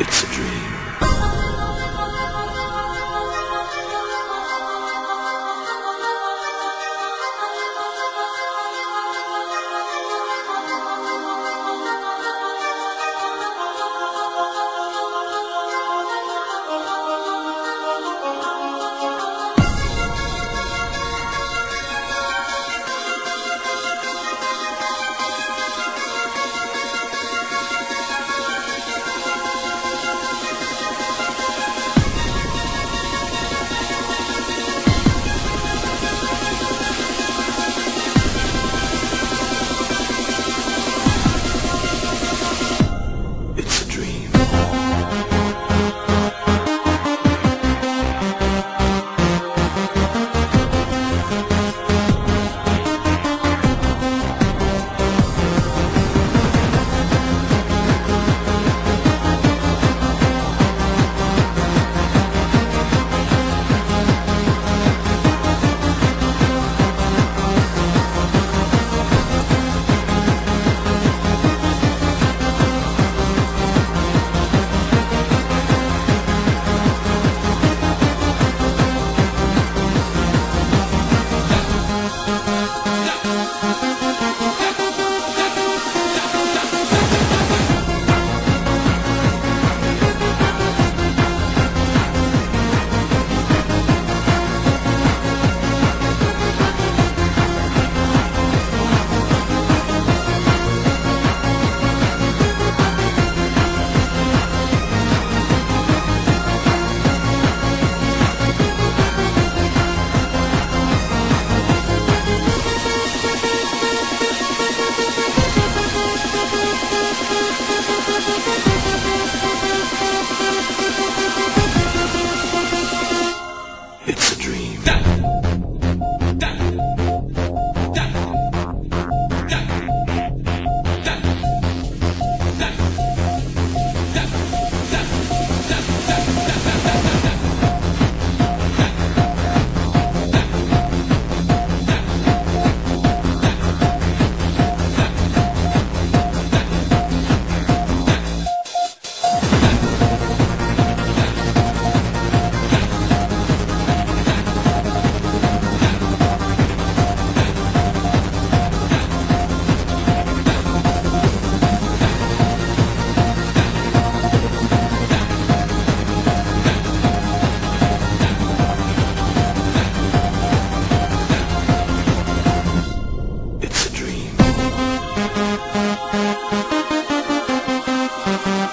It's a dream.